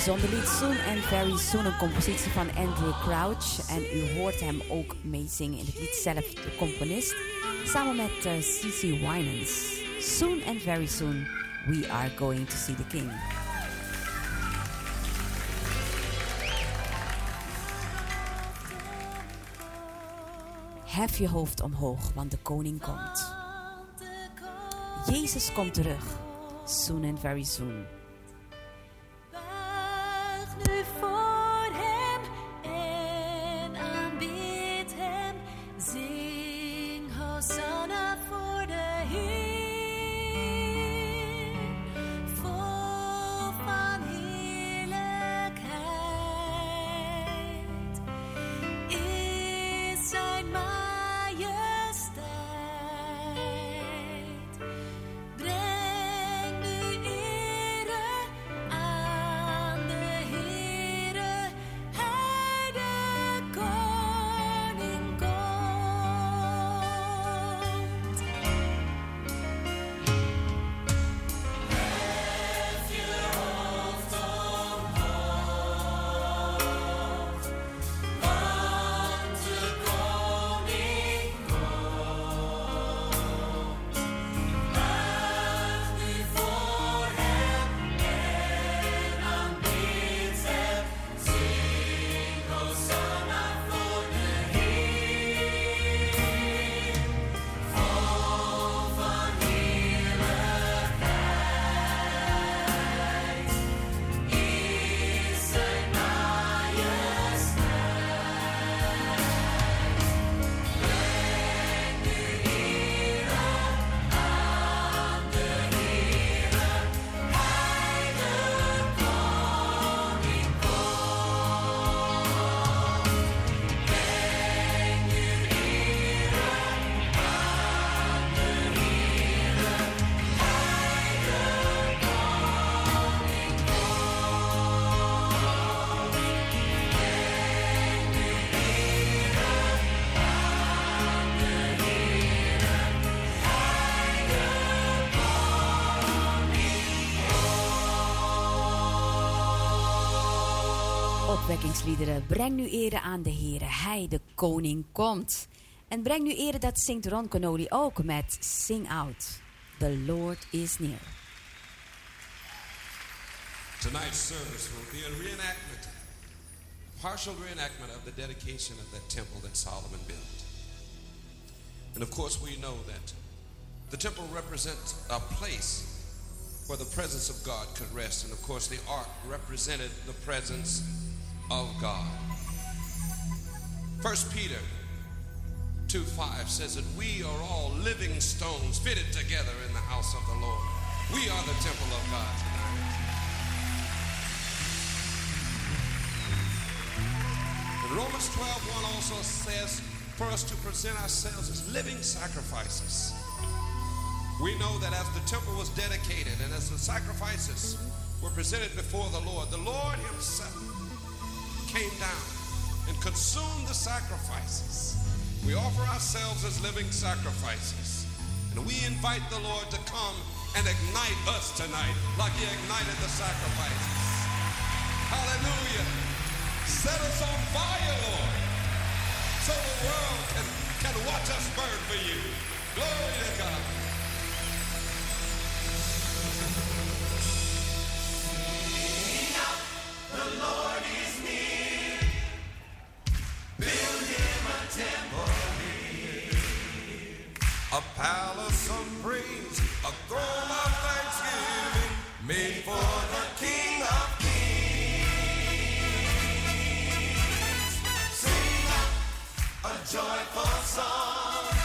Bijzonder lied, Soon and Very Soon, een compositie van Andrew Crouch. En u hoort hem ook meezingen in het lied zelf, de componist, samen met uh, eh, C.C. Winans. Soon and Very Soon, we are going to see the King. Hef je hoofd omhoog, want de koning komt. Jezus komt terug. Soon and very soon. Opwekkingsliederen. Breng nu ere aan de Heer. Hij, de koning, komt. En breng nu ere, dat zingt Ron Canoli ook met Sing Out. The Lord is near. Tonight's service will be a reenactment, partial reenactment of the dedication of that temple that Solomon built. And of course, we know that the temple represents a place where the presence of God could rest. And of course, the ark represented the presence of God. First Peter 2 5 says that we are all living stones fitted together in the house of the Lord. We are the temple of God tonight. And Romans 12 1 also says for us to present ourselves as living sacrifices. We know that as the temple was dedicated and as the sacrifices were presented before the Lord, the Lord Himself came down and consumed the sacrifices. We offer ourselves as living sacrifices. And we invite the Lord to come and ignite us tonight like he ignited the sacrifices. Hallelujah. Set us on fire, Lord, so the world can, can watch us burn for you. Glory to God. A temple in, a palace of praise, a throne of thanksgiving, made for the King of Kings. Sing a joyful song.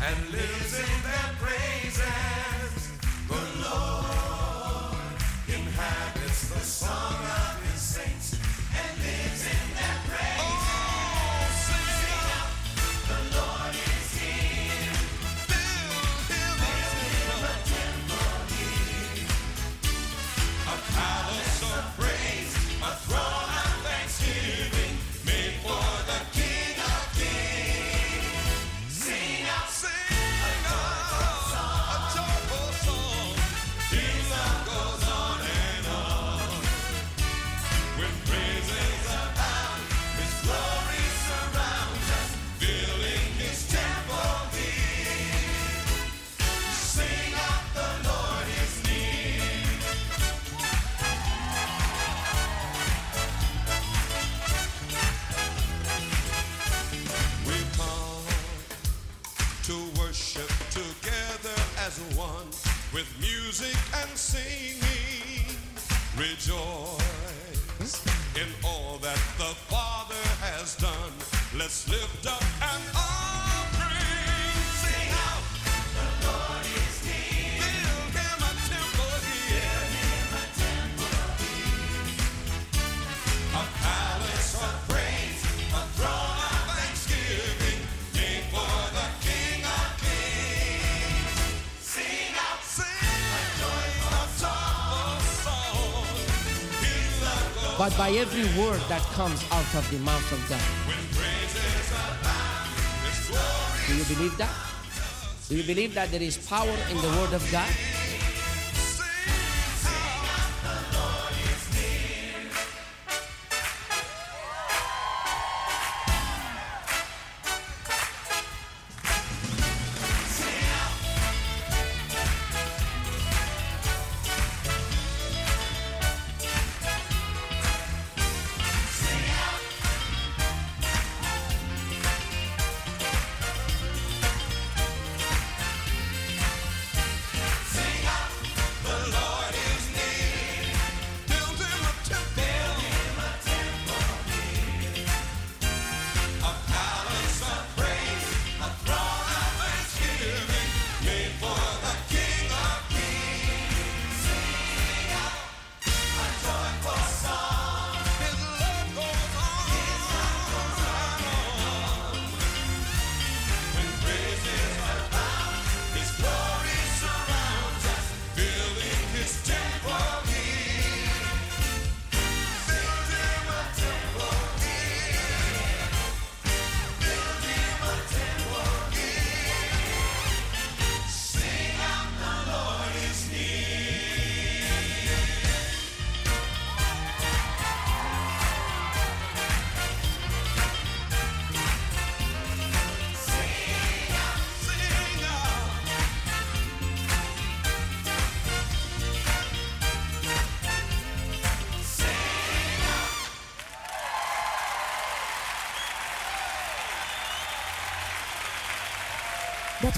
and live. rejoice. By every word that comes out of the mouth of God. Do you believe that? Do you believe that there is power in the word of God?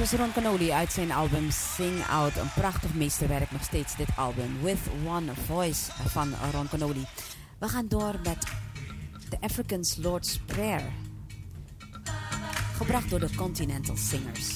Was Ron Canoli uit zijn album Sing Out. Een prachtig meesterwerk nog steeds dit album. With One Voice van Ron Canoli. We gaan door met The African's Lord's Prayer. Gebracht door de Continental Singers.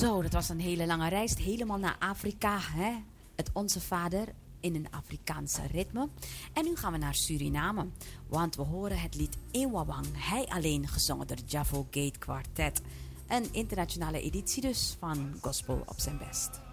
Zo, dat was een hele lange reis, helemaal naar Afrika. Hè? Het Onze Vader in een Afrikaanse ritme. En nu gaan we naar Suriname, want we horen het lied Ewawang, hij alleen gezongen door Javo Gate Quartet. Een internationale editie dus van Gospel op zijn best.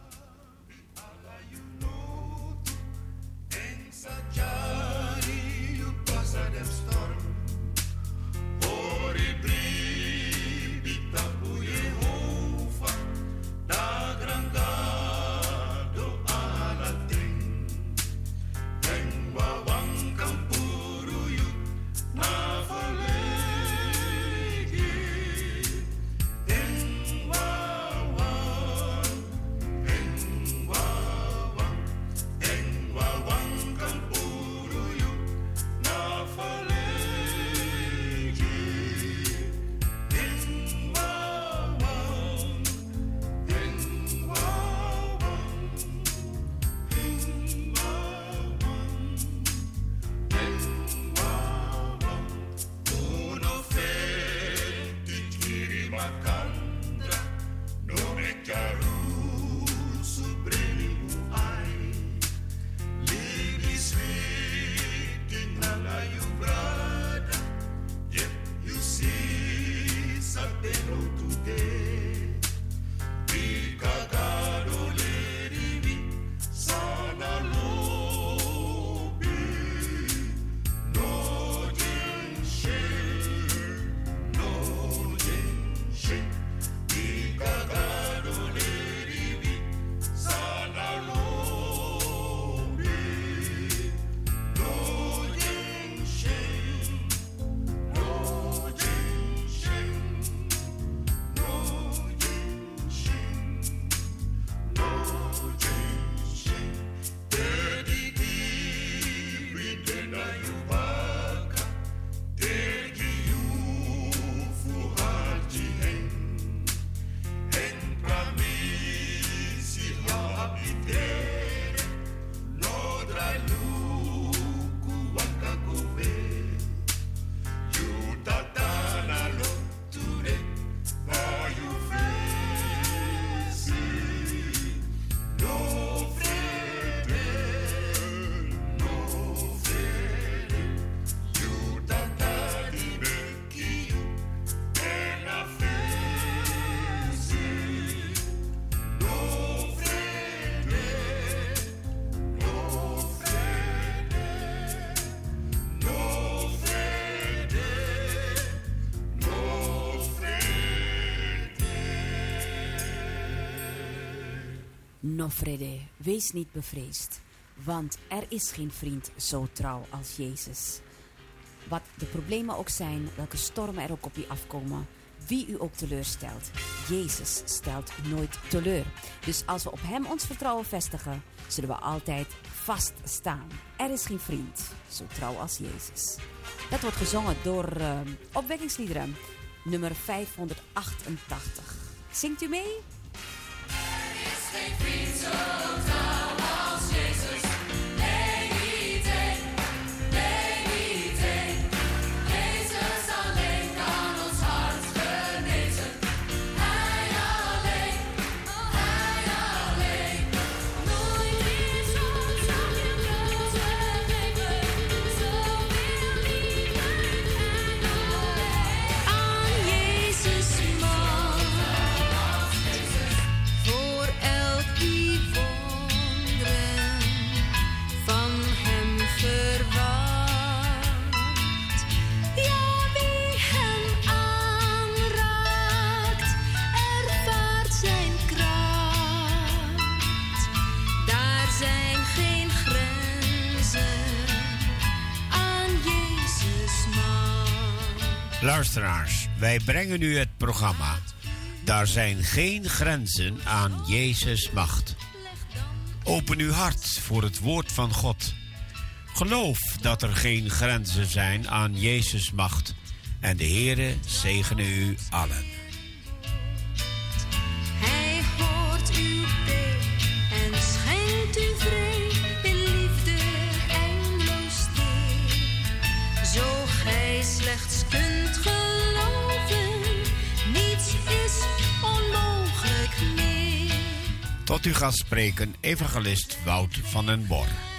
Nofrede, wees niet bevreesd, want er is geen vriend zo trouw als Jezus. Wat de problemen ook zijn, welke stormen er ook op u afkomen, wie u ook teleurstelt, Jezus stelt nooit teleur. Dus als we op Hem ons vertrouwen vestigen, zullen we altijd vaststaan. Er is geen vriend zo trouw als Jezus. Dat wordt gezongen door uh, opwekkingsliederen, nummer 588. Zingt u mee? Sometimes. Luisteraars, wij brengen u het programma. Daar zijn geen grenzen aan Jezus' macht. Open uw hart voor het woord van God. Geloof dat er geen grenzen zijn aan Jezus' macht. En de Heere zegene u allen. Tot u gaat spreken, evangelist Wout van den Bor.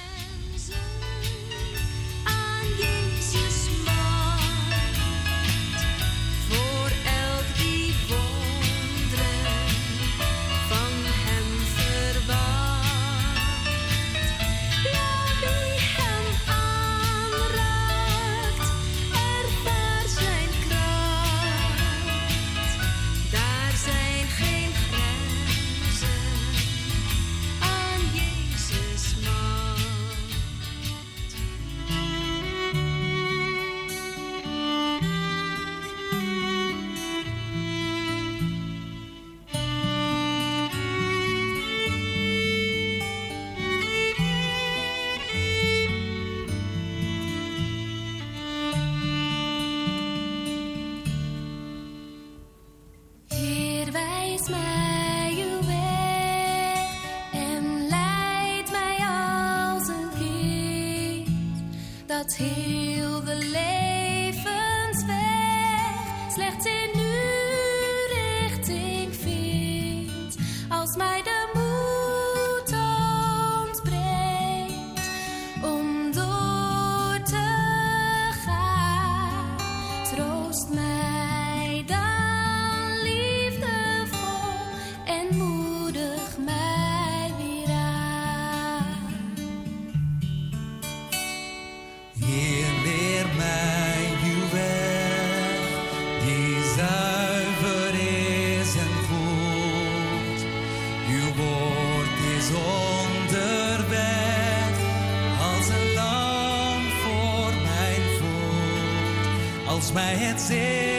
volgens mij het.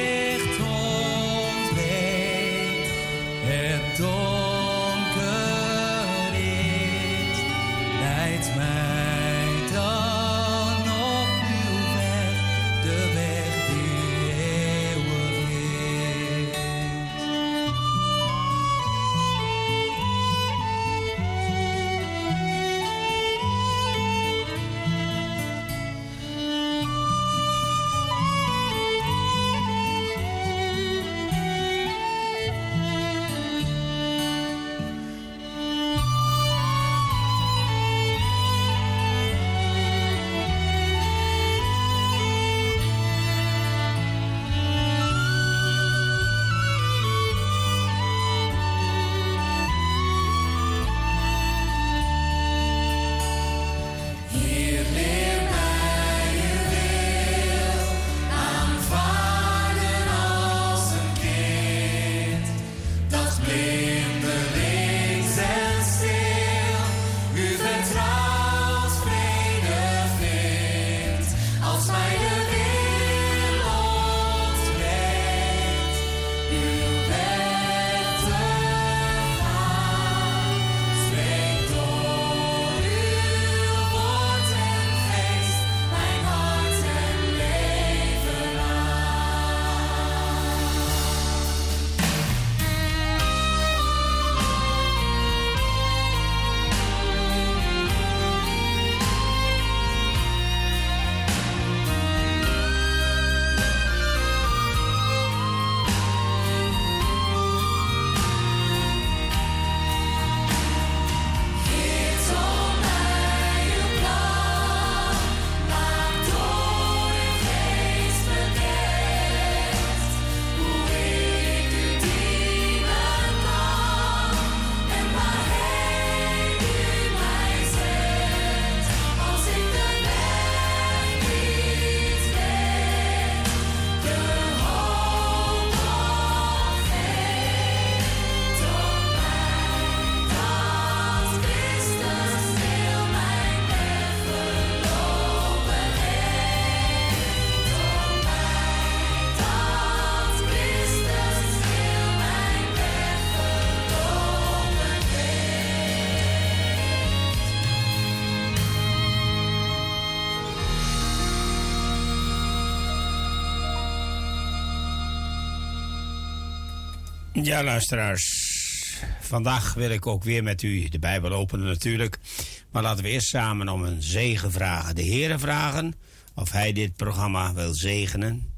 Ja, luisteraars. Vandaag wil ik ook weer met u de Bijbel openen natuurlijk. Maar laten we eerst samen om een zegen vragen. De Heere vragen of Hij dit programma wil zegenen.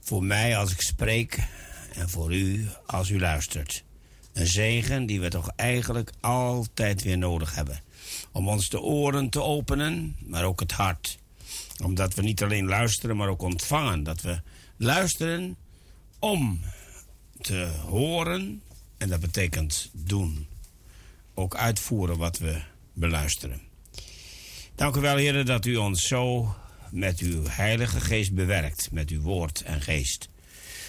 Voor mij als ik spreek en voor u als u luistert. Een zegen die we toch eigenlijk altijd weer nodig hebben. Om ons de oren te openen, maar ook het hart. Omdat we niet alleen luisteren, maar ook ontvangen. Dat we luisteren om te horen. En dat betekent doen. Ook uitvoeren wat we beluisteren. Dank u wel, heren, dat u ons zo met uw Heilige Geest bewerkt. Met uw woord en geest.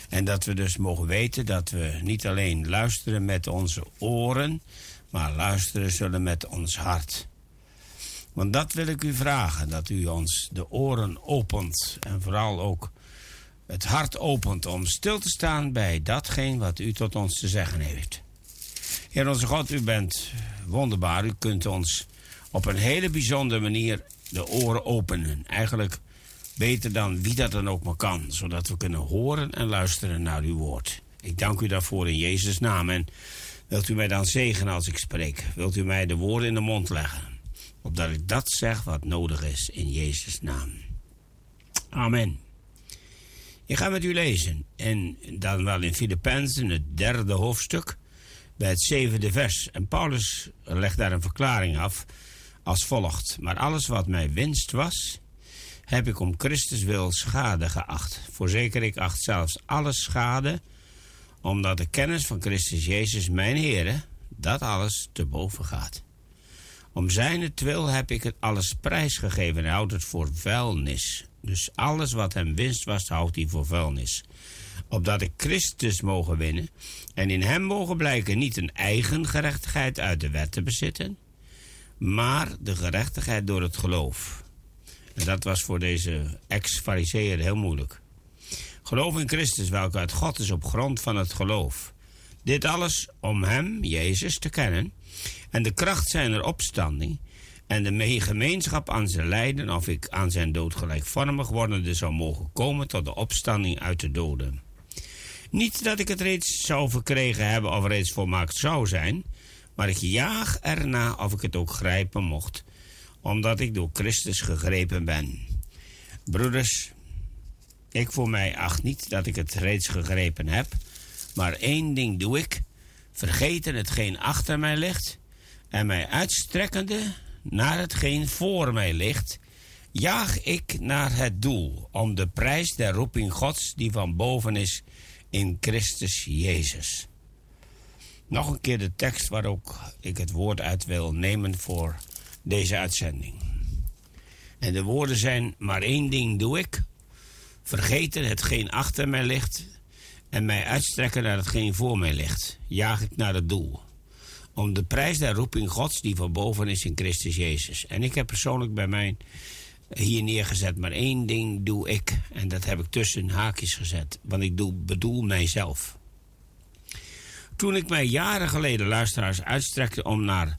En dat we dus mogen weten dat we niet alleen luisteren met onze oren, maar luisteren zullen met ons hart. Want dat wil ik u vragen, dat u ons de oren opent en vooral ook het hart opent om stil te staan bij datgene wat u tot ons te zeggen heeft. Heer onze God, u bent wonderbaar. U kunt ons op een hele bijzondere manier de oren openen. Eigenlijk beter dan wie dat dan ook maar kan, zodat we kunnen horen en luisteren naar uw woord. Ik dank u daarvoor in Jezus' naam en wilt u mij dan zegenen als ik spreek? Wilt u mij de woorden in de mond leggen, opdat ik dat zeg wat nodig is in Jezus' naam. Amen. Ik ga met u lezen en dan wel in Filippenzen, het derde hoofdstuk, bij het zevende vers. En Paulus legt daar een verklaring af als volgt. Maar alles wat mij winst was, heb ik om Christus wil schade geacht. Voorzeker, ik acht zelfs alles schade, omdat de kennis van Christus Jezus, mijn Heer, dat alles te boven gaat. Om zijn wil heb ik het alles prijsgegeven en houdt het voor vuilnis. Dus alles wat hem winst was, houdt hij voor vuilnis. Opdat ik Christus mogen winnen en in hem mogen blijken niet een eigen gerechtigheid uit de wet te bezitten, maar de gerechtigheid door het geloof en dat was voor deze ex-fariseer heel moeilijk. Geloof in Christus, welke uit God is op grond van het geloof. Dit alles om Hem, Jezus, te kennen en de kracht zijner opstanding en de gemeenschap aan zijn lijden, of ik aan zijn dood gelijkvormig wordende zou mogen komen tot de opstanding uit de doden. Niet dat ik het reeds zou verkregen hebben of reeds volmaakt zou zijn, maar ik jaag erna of ik het ook grijpen mocht, omdat ik door Christus gegrepen ben. Broeders, ik voor mij acht niet dat ik het reeds gegrepen heb, maar één ding doe ik: vergeten hetgeen achter mij ligt en mij uitstrekkende naar hetgeen voor mij ligt, jaag ik naar het doel om de prijs der roeping Gods die van boven is in Christus Jezus. Nog een keer de tekst waar ook ik het woord uit wil nemen voor deze uitzending. En de woorden zijn: Maar één ding doe ik: vergeten hetgeen achter mij ligt en mij uitstrekken naar hetgeen voor mij ligt. Jaag ik naar het doel. Om de prijs der roeping Gods die van boven is in Christus Jezus. En ik heb persoonlijk bij mij hier neergezet, maar één ding doe ik. En dat heb ik tussen haakjes gezet, want ik doe, bedoel mijzelf. Toen ik mij jaren geleden luisteraars uitstrekte om naar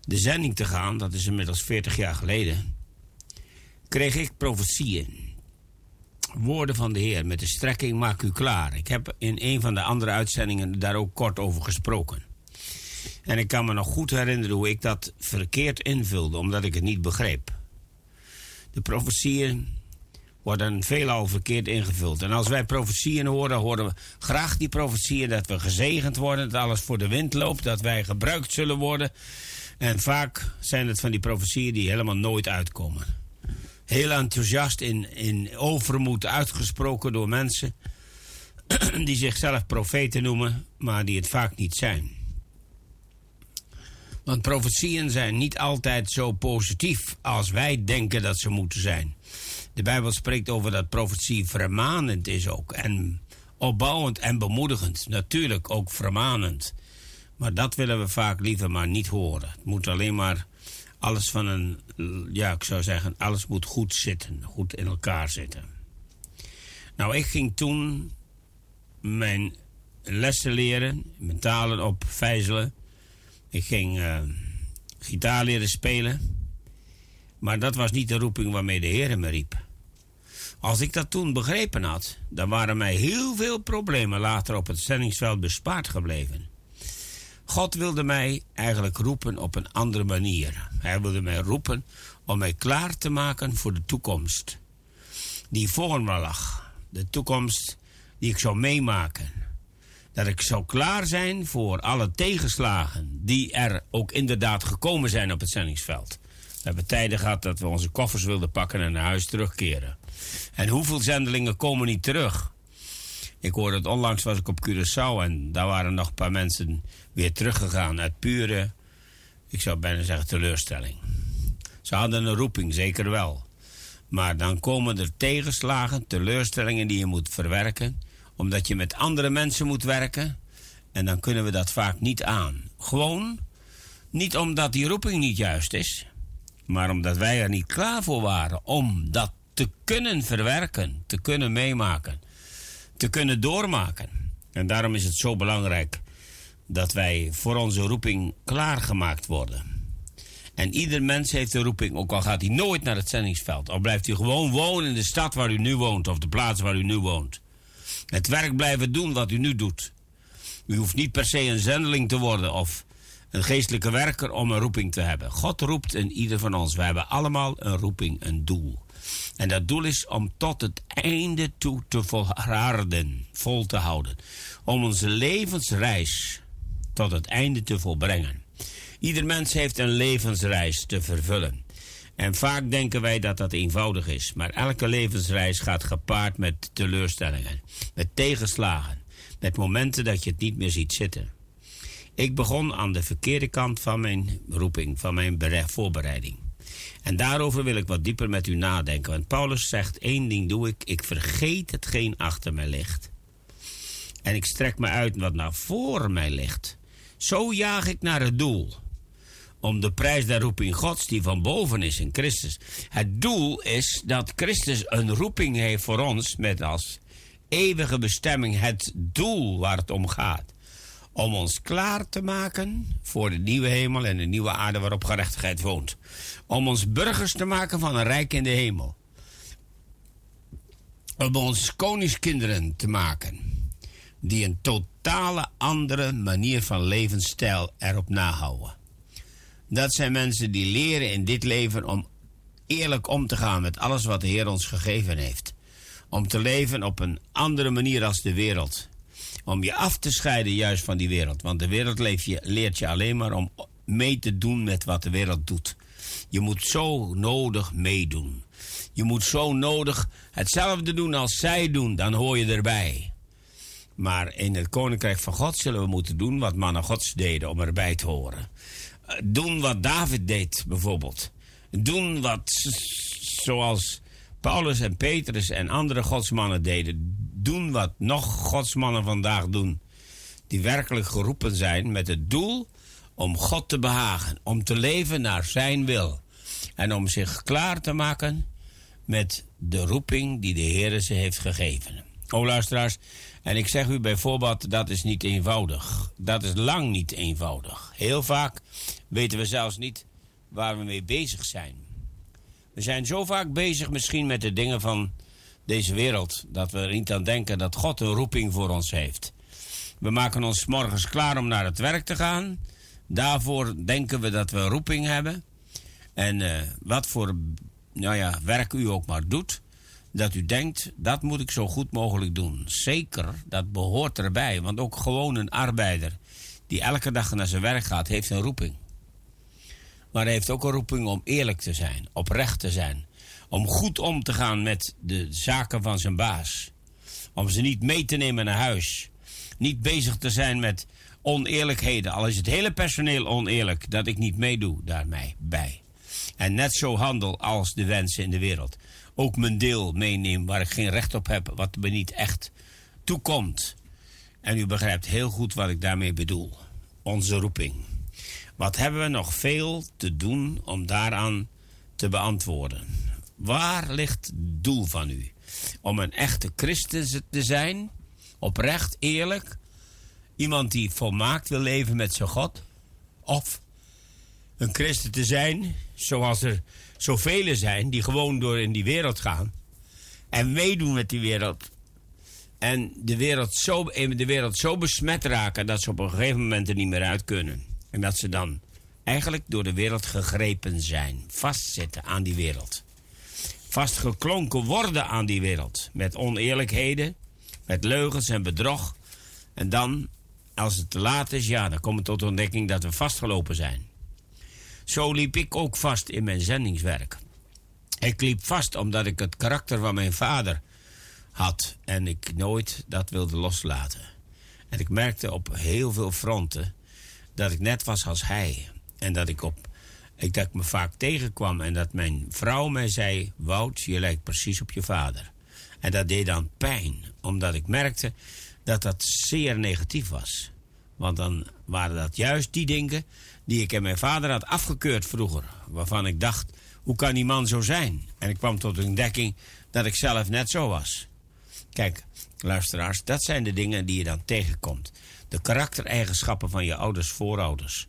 de zending te gaan, dat is inmiddels 40 jaar geleden, kreeg ik profetieën. Woorden van de Heer met de strekking maak u klaar. Ik heb in een van de andere uitzendingen daar ook kort over gesproken. En ik kan me nog goed herinneren hoe ik dat verkeerd invulde, omdat ik het niet begreep. De profetieën worden veelal verkeerd ingevuld. En als wij profetieën horen, horen we graag die profetieën dat we gezegend worden, dat alles voor de wind loopt, dat wij gebruikt zullen worden. En vaak zijn het van die profetieën die helemaal nooit uitkomen. Heel enthousiast in, in overmoed uitgesproken door mensen die zichzelf profeten noemen, maar die het vaak niet zijn. Want profetieën zijn niet altijd zo positief als wij denken dat ze moeten zijn. De Bijbel spreekt over dat profetie vermanend is ook. En opbouwend en bemoedigend. Natuurlijk ook vermanend. Maar dat willen we vaak liever maar niet horen. Het moet alleen maar alles van een, ja, ik zou zeggen, alles moet goed zitten, goed in elkaar zitten. Nou, ik ging toen mijn lessen leren, mijn talen op vijzelen. Ik ging uh, gitaar leren spelen. Maar dat was niet de roeping waarmee de Heer me riep. Als ik dat toen begrepen had, dan waren mij heel veel problemen later op het zendingsveld bespaard gebleven. God wilde mij eigenlijk roepen op een andere manier. Hij wilde mij roepen om mij klaar te maken voor de toekomst die voor me lag. De toekomst die ik zou meemaken. Dat ik zou klaar zijn voor alle tegenslagen die er ook inderdaad gekomen zijn op het zendingsveld. We hebben tijden gehad dat we onze koffers wilden pakken en naar huis terugkeren. En hoeveel zendelingen komen niet terug? Ik hoorde het onlangs was ik op Curaçao en daar waren nog een paar mensen weer teruggegaan uit pure, ik zou bijna zeggen teleurstelling. Ze hadden een roeping, zeker wel. Maar dan komen er tegenslagen, teleurstellingen die je moet verwerken, omdat je met andere mensen moet werken. En dan kunnen we dat vaak niet aan. Gewoon niet omdat die roeping niet juist is, maar omdat wij er niet klaar voor waren om dat te kunnen verwerken, te kunnen meemaken, te kunnen doormaken. En daarom is het zo belangrijk dat wij voor onze roeping klaargemaakt worden. En ieder mens heeft een roeping, ook al gaat hij nooit naar het zendingsveld. Al blijft hij gewoon wonen in de stad waar u nu woont of de plaats waar u nu woont. Het werk blijven doen wat u nu doet. U hoeft niet per se een zendeling te worden of een geestelijke werker om een roeping te hebben. God roept in ieder van ons. We hebben allemaal een roeping, een doel. En dat doel is om tot het einde toe te volharden, vol te houden. Om onze levensreis tot het einde te volbrengen. Ieder mens heeft een levensreis te vervullen. En vaak denken wij dat dat eenvoudig is, maar elke levensreis gaat gepaard met teleurstellingen, met tegenslagen, met momenten dat je het niet meer ziet zitten. Ik begon aan de verkeerde kant van mijn roeping, van mijn voorbereiding. En daarover wil ik wat dieper met u nadenken. Want Paulus zegt: één ding doe ik, ik vergeet hetgeen achter mij ligt. En ik strek me uit wat naar voor mij ligt. Zo jaag ik naar het doel om de prijs der roeping Gods die van boven is in Christus. Het doel is dat Christus een roeping heeft voor ons met als eeuwige bestemming het doel waar het om gaat. Om ons klaar te maken voor de nieuwe hemel en de nieuwe aarde waarop gerechtigheid woont. Om ons burgers te maken van een rijk in de hemel. Om ons koningskinderen te maken. Die een totale andere manier van levensstijl erop nahouden. Dat zijn mensen die leren in dit leven om eerlijk om te gaan met alles wat de Heer ons gegeven heeft. Om te leven op een andere manier als de wereld. Om je af te scheiden juist van die wereld. Want de wereld je, leert je alleen maar om mee te doen met wat de wereld doet. Je moet zo nodig meedoen. Je moet zo nodig hetzelfde doen als zij doen, dan hoor je erbij. Maar in het koninkrijk van God zullen we moeten doen wat mannen Gods deden om erbij te horen doen wat David deed, bijvoorbeeld. Doen wat, zoals Paulus en Petrus en andere godsmannen deden. Doen wat nog godsmannen vandaag doen. Die werkelijk geroepen zijn met het doel om God te behagen. Om te leven naar zijn wil. En om zich klaar te maken met de roeping die de Heer ze heeft gegeven. O luisteraars, en ik zeg u bijvoorbeeld, dat is niet eenvoudig. Dat is lang niet eenvoudig. Heel vaak weten we zelfs niet waar we mee bezig zijn. We zijn zo vaak bezig misschien met de dingen van deze wereld... dat we er niet aan denken dat God een roeping voor ons heeft. We maken ons morgens klaar om naar het werk te gaan. Daarvoor denken we dat we een roeping hebben. En uh, wat voor nou ja, werk u ook maar doet dat u denkt, dat moet ik zo goed mogelijk doen. Zeker, dat behoort erbij. Want ook gewoon een arbeider die elke dag naar zijn werk gaat, heeft een roeping. Maar hij heeft ook een roeping om eerlijk te zijn, oprecht te zijn. Om goed om te gaan met de zaken van zijn baas. Om ze niet mee te nemen naar huis. Niet bezig te zijn met oneerlijkheden. Al is het hele personeel oneerlijk, dat ik niet meedoe daarmee bij. En net zo handel als de wensen in de wereld ook mijn deel meeneem waar ik geen recht op heb, wat me niet echt toekomt. En u begrijpt heel goed wat ik daarmee bedoel. Onze roeping. Wat hebben we nog veel te doen om daaraan te beantwoorden? Waar ligt het doel van u? Om een echte christen te zijn, oprecht, eerlijk, iemand die volmaakt wil leven met zijn God? Of een christen te zijn, zoals er zoveel zijn die gewoon door in die wereld gaan en meedoen met die wereld. En de wereld, zo, de wereld zo besmet raken dat ze op een gegeven moment er niet meer uit kunnen. En dat ze dan eigenlijk door de wereld gegrepen zijn, vastzitten aan die wereld. Vastgeklonken worden aan die wereld. Met oneerlijkheden, met leugens en bedrog. En dan, als het te laat is, ja, dan komen we tot de ontdekking dat we vastgelopen zijn. Zo liep ik ook vast in mijn zendingswerk. Ik liep vast omdat ik het karakter van mijn vader had en ik nooit dat wilde loslaten. En ik merkte op heel veel fronten dat ik net was als hij. En dat ik, op, ik, dat ik me vaak tegenkwam en dat mijn vrouw mij zei: Wout, je lijkt precies op je vader. En dat deed dan pijn, omdat ik merkte dat dat zeer negatief was. Want dan waren dat juist die dingen die ik en mijn vader had afgekeurd vroeger. Waarvan ik dacht, hoe kan die man zo zijn? En ik kwam tot de ontdekking dat ik zelf net zo was. Kijk, luisteraars, dat zijn de dingen die je dan tegenkomt. De karaktereigenschappen van je ouders, voorouders.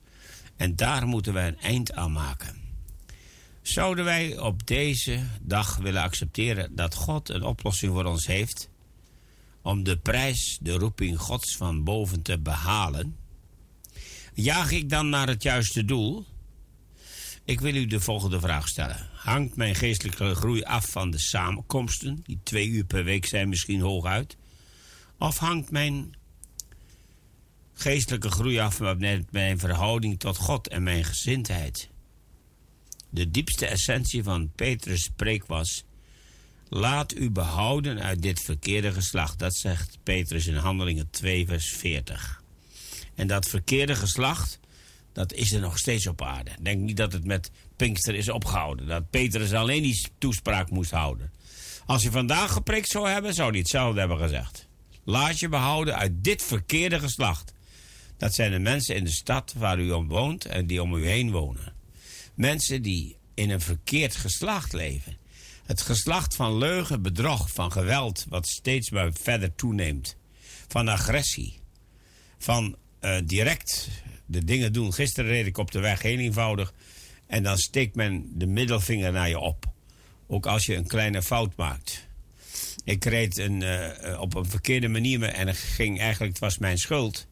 En daar moeten wij een eind aan maken. Zouden wij op deze dag willen accepteren dat God een oplossing voor ons heeft om de prijs, de roeping Gods van boven te behalen? Jaag ik dan naar het juiste doel? Ik wil u de volgende vraag stellen. Hangt mijn geestelijke groei af van de samenkomsten, die twee uur per week zijn misschien hooguit? Of hangt mijn geestelijke groei af van mijn verhouding tot God en mijn gezindheid? De diepste essentie van Petrus' preek was: Laat u behouden uit dit verkeerde geslacht. Dat zegt Petrus in Handelingen 2, vers 40. En dat verkeerde geslacht, dat is er nog steeds op aarde. Denk niet dat het met Pinkster is opgehouden. Dat Petrus alleen die toespraak moest houden. Als hij vandaag geprikt zou hebben, zou hij hetzelfde hebben gezegd. Laat je behouden uit dit verkeerde geslacht. Dat zijn de mensen in de stad waar u om woont en die om u heen wonen. Mensen die in een verkeerd geslacht leven. Het geslacht van leugen, bedrog, van geweld, wat steeds maar verder toeneemt. Van agressie. Van uh, direct de dingen doen. Gisteren reed ik op de weg heel eenvoudig. En dan steekt men de middelvinger naar je op. Ook als je een kleine fout maakt. Ik reed een, uh, op een verkeerde manier en ging eigenlijk, het was mijn schuld.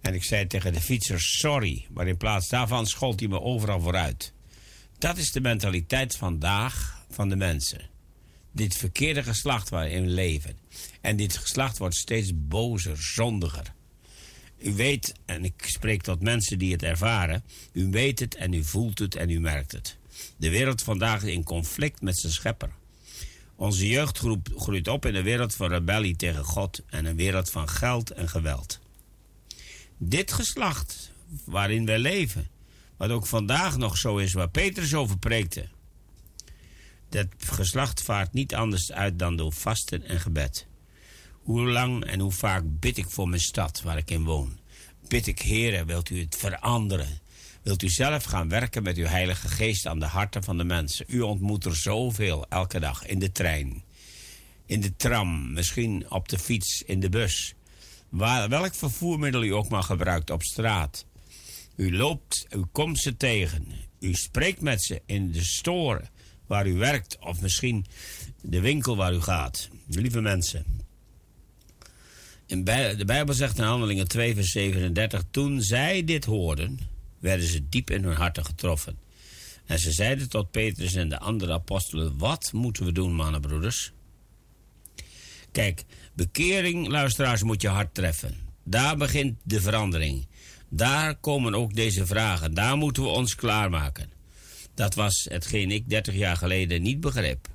En ik zei tegen de fietser sorry, maar in plaats daarvan schold hij me overal vooruit. Dat is de mentaliteit vandaag van de mensen. Dit verkeerde geslacht waarin we leven. En dit geslacht wordt steeds bozer, zondiger. U weet, en ik spreek tot mensen die het ervaren, u weet het en u voelt het en u merkt het. De wereld vandaag is in conflict met zijn schepper. Onze jeugdgroep groeit op in een wereld van rebellie tegen God en een wereld van geld en geweld. Dit geslacht waarin wij leven, wat ook vandaag nog zo is, waar Petrus over preekte, dat geslacht vaart niet anders uit dan door vasten en gebed. Hoe lang en hoe vaak bid ik voor mijn stad waar ik in woon? Bid ik, heren, wilt u het veranderen? Wilt u zelf gaan werken met uw Heilige Geest aan de harten van de mensen? U ontmoet er zoveel elke dag in de trein, in de tram, misschien op de fiets, in de bus. Welk vervoermiddel u ook maar gebruikt op straat. U loopt, u komt ze tegen. U spreekt met ze in de store waar u werkt of misschien de winkel waar u gaat. Lieve mensen, in de Bijbel zegt in Handelingen 2, vers 37: Toen zij dit hoorden, werden ze diep in hun harten getroffen. En ze zeiden tot Petrus en de andere apostelen: Wat moeten we doen, mannenbroeders? Kijk, bekering, luisteraars, moet je hart treffen. Daar begint de verandering. Daar komen ook deze vragen. Daar moeten we ons klaarmaken. Dat was hetgeen ik 30 jaar geleden niet begreep.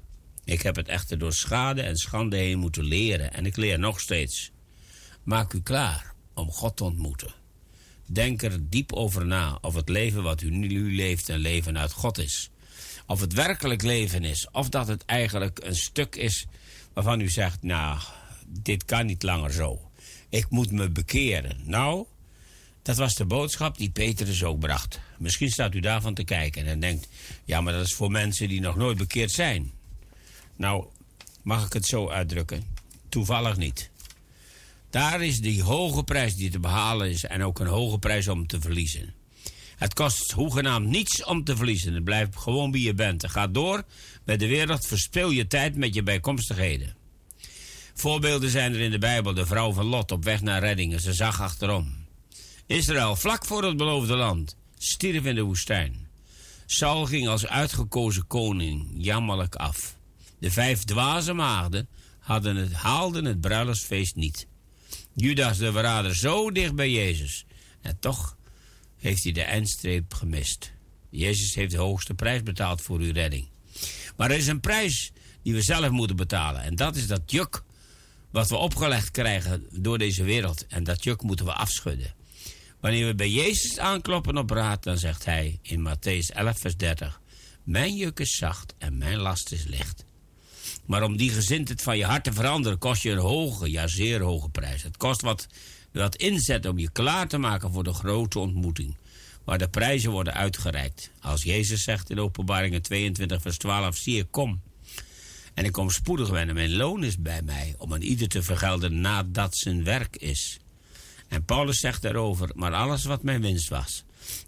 Ik heb het echter door schade en schande heen moeten leren en ik leer nog steeds. Maak u klaar om God te ontmoeten. Denk er diep over na of het leven wat u nu leeft een leven uit God is. Of het werkelijk leven is, of dat het eigenlijk een stuk is waarvan u zegt: Nou, dit kan niet langer zo. Ik moet me bekeren. Nou, dat was de boodschap die Petrus ook bracht. Misschien staat u daarvan te kijken en denkt: Ja, maar dat is voor mensen die nog nooit bekeerd zijn. Nou, mag ik het zo uitdrukken? Toevallig niet. Daar is die hoge prijs die te behalen is en ook een hoge prijs om te verliezen. Het kost hoegenaamd niets om te verliezen. Het blijft gewoon wie je bent. Ga door met de wereld, verspil je tijd met je bijkomstigheden. Voorbeelden zijn er in de Bijbel. De vrouw van Lot op weg naar reddingen. Ze zag achterom. Israël, vlak voor het beloofde land, stierf in de woestijn. Saul ging als uitgekozen koning jammerlijk af. De vijf dwaze maagden hadden het, haalden het bruiloftsfeest niet. Judas de verrader zo dicht bij Jezus. En toch heeft hij de eindstreep gemist. Jezus heeft de hoogste prijs betaald voor uw redding. Maar er is een prijs die we zelf moeten betalen. En dat is dat juk wat we opgelegd krijgen door deze wereld. En dat juk moeten we afschudden. Wanneer we bij Jezus aankloppen op raad, dan zegt hij in Matthäus 11, vers 30: Mijn juk is zacht en mijn last is licht. Maar om die gezindheid van je hart te veranderen, kost je een hoge, ja zeer hoge prijs. Het kost wat, wat inzet om je klaar te maken voor de grote ontmoeting. Waar de prijzen worden uitgereikt. Als Jezus zegt in Openbaringen 22, vers 12: Zie ik kom. En ik kom spoedig wennen. Mijn loon is bij mij om aan ieder te vergelden nadat zijn werk is. En Paulus zegt daarover: Maar alles wat mijn winst was,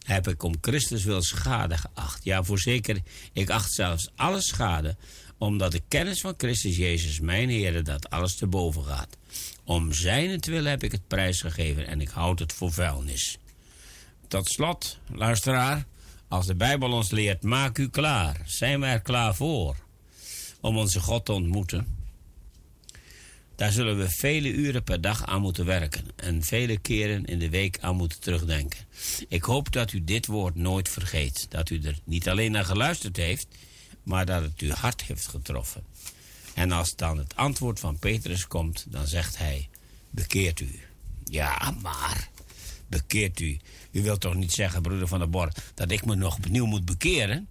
heb ik om Christus wil schade geacht. Ja, voorzeker, ik acht zelfs alles schade omdat de kennis van Christus Jezus, mijn Heer, dat alles te boven gaat. Om zijn wil heb ik het prijsgegeven en ik houd het voor vuilnis. Tot slot, luisteraar, als de Bijbel ons leert, maak u klaar. Zijn we er klaar voor om onze God te ontmoeten? Daar zullen we vele uren per dag aan moeten werken en vele keren in de week aan moeten terugdenken. Ik hoop dat u dit woord nooit vergeet, dat u er niet alleen naar geluisterd heeft, maar dat het uw hart heeft getroffen. En als dan het antwoord van Petrus komt, dan zegt hij: Bekeert u. Ja, maar bekeert u. U wilt toch niet zeggen, broeder van de Bor, dat ik me nog opnieuw moet bekeren?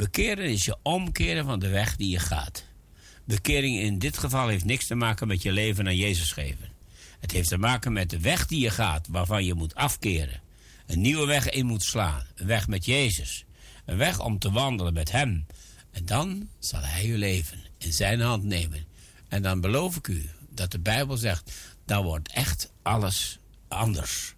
Bekeren is je omkeren van de weg die je gaat. Bekering in dit geval heeft niks te maken met je leven aan Jezus geven. Het heeft te maken met de weg die je gaat, waarvan je moet afkeren. Een nieuwe weg in moet slaan. Een weg met Jezus. Een weg om te wandelen met Hem. En dan zal Hij uw leven in Zijn hand nemen. En dan beloof ik u dat de Bijbel zegt, dan wordt echt alles anders.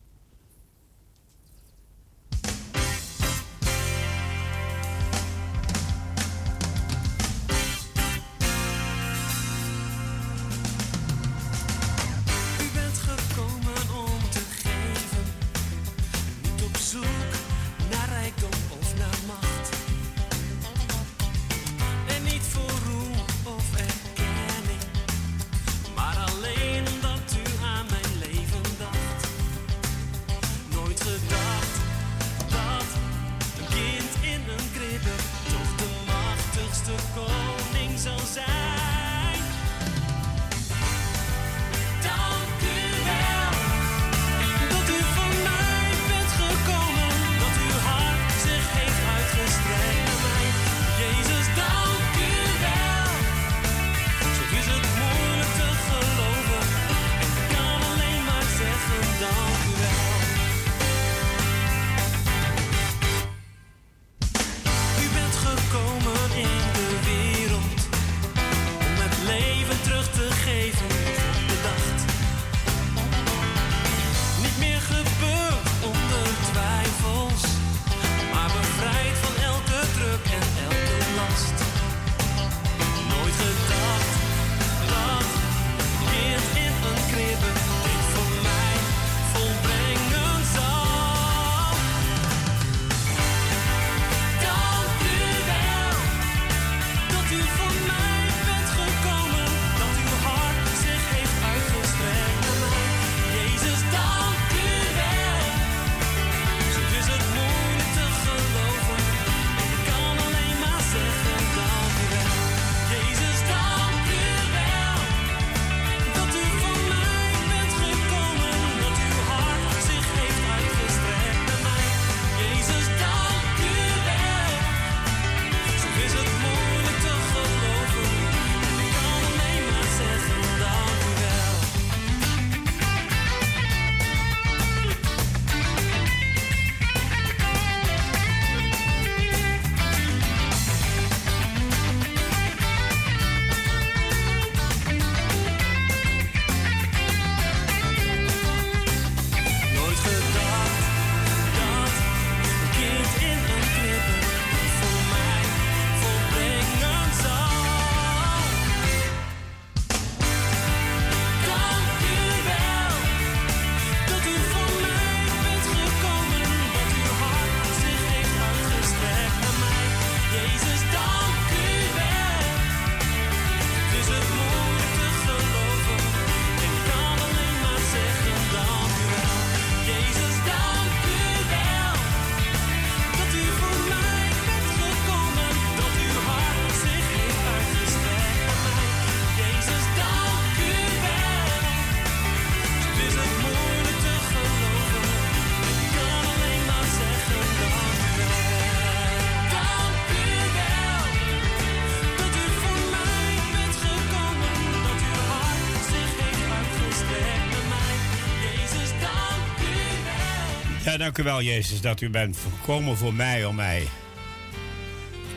Dank u wel, Jezus, dat u bent gekomen voor mij om mij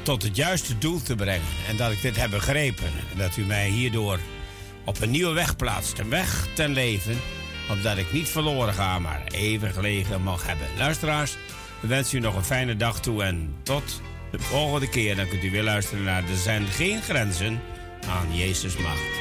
tot het juiste doel te brengen. En dat ik dit heb begrepen. En dat u mij hierdoor op een nieuwe weg plaatst. Een weg ten leven, omdat ik niet verloren ga, maar eeuwig leven mag hebben. Luisteraars, we wensen u nog een fijne dag toe en tot de volgende keer. Dan kunt u weer luisteren naar Er zijn geen grenzen aan Jezus' macht.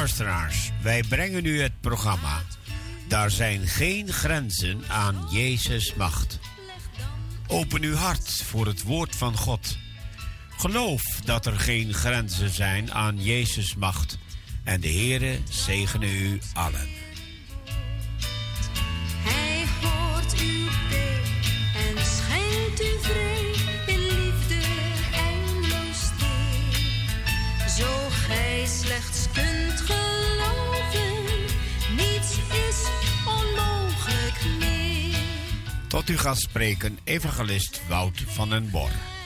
Luisteraars, wij brengen u het programma. Daar zijn geen grenzen aan Jezus' macht. Open uw hart voor het woord van God. Geloof dat er geen grenzen zijn aan Jezus' macht. En de Heere zegene u allen. Gaat spreken, evangelist Wout van den Bor.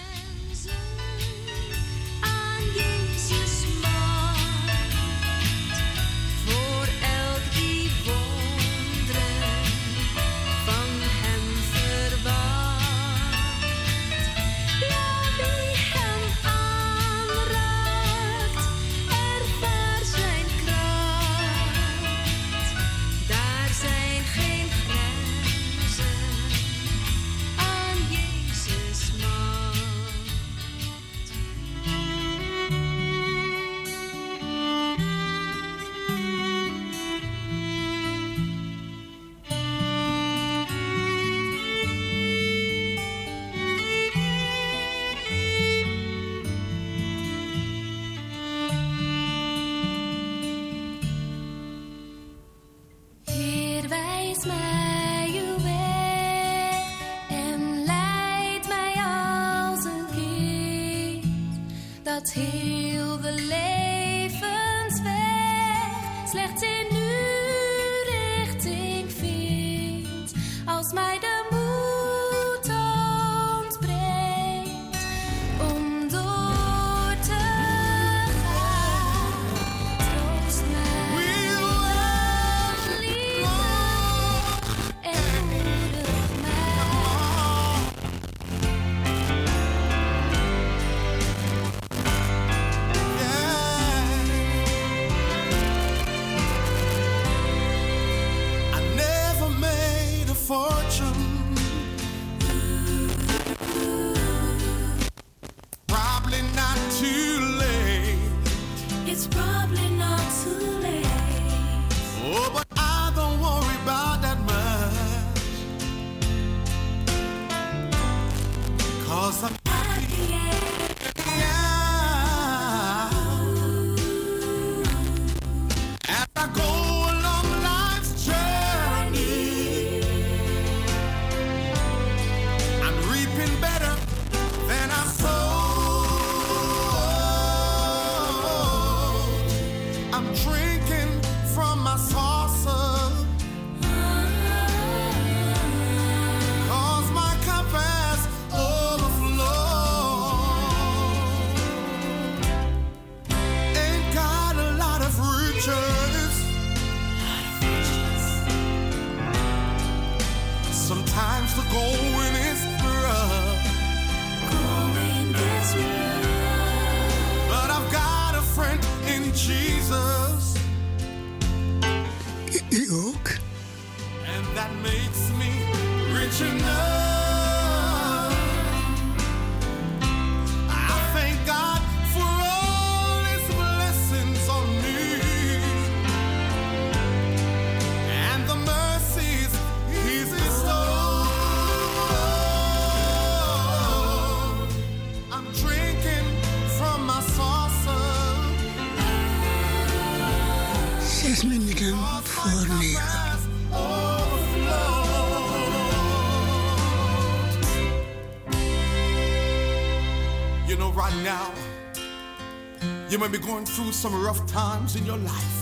may be going through some rough times in your life.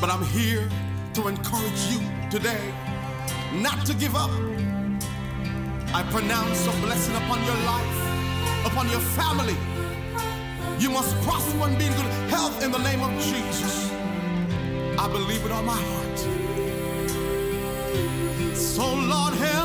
But I'm here to encourage you today not to give up. I pronounce a blessing upon your life, upon your family. You must prosper and be in good health in the name of Jesus. I believe with all my heart. So, Lord, help.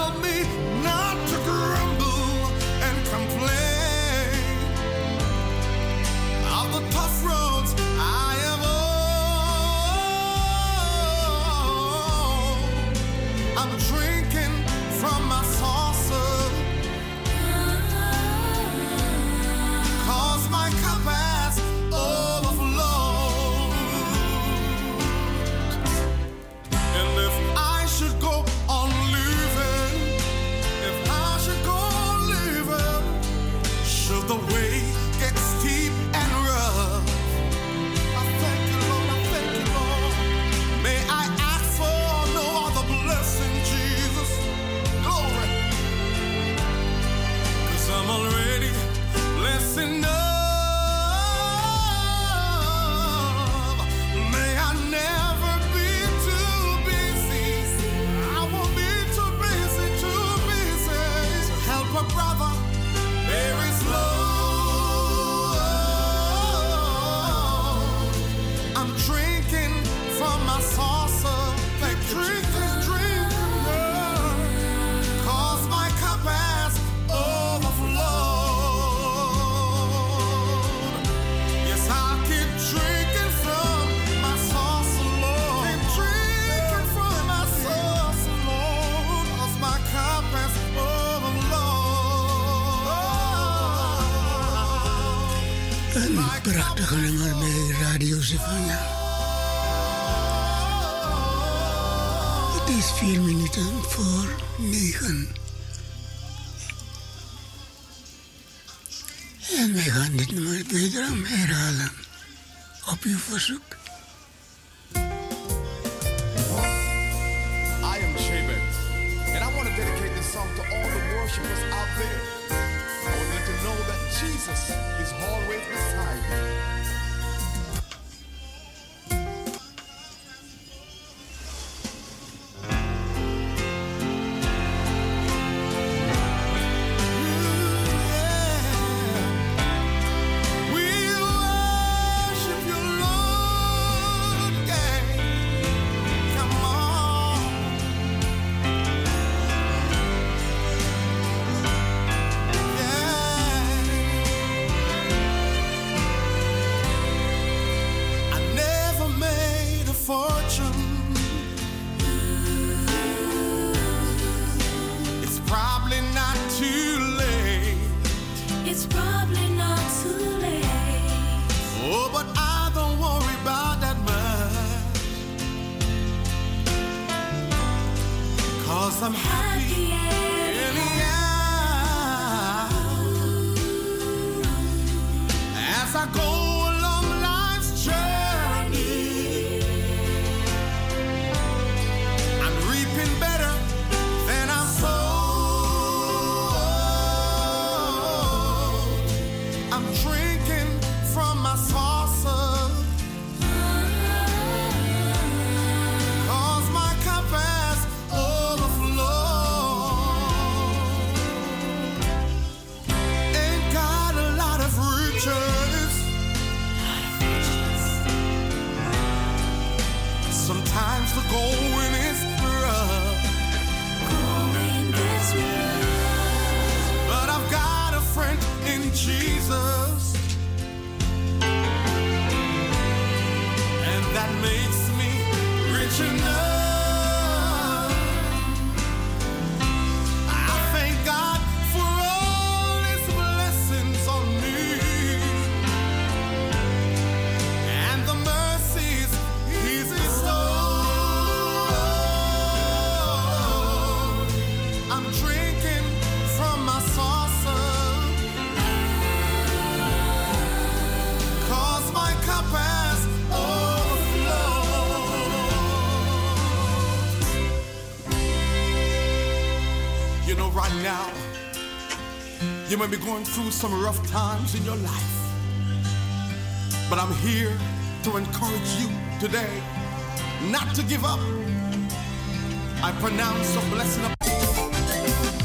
Het is vier minuten voor negen. En wij gaan dit nummer weer herhalen. Op uw verzoek. Might be going through some rough times in your life. But I'm here to encourage you today not to give up. I pronounce a blessing upon I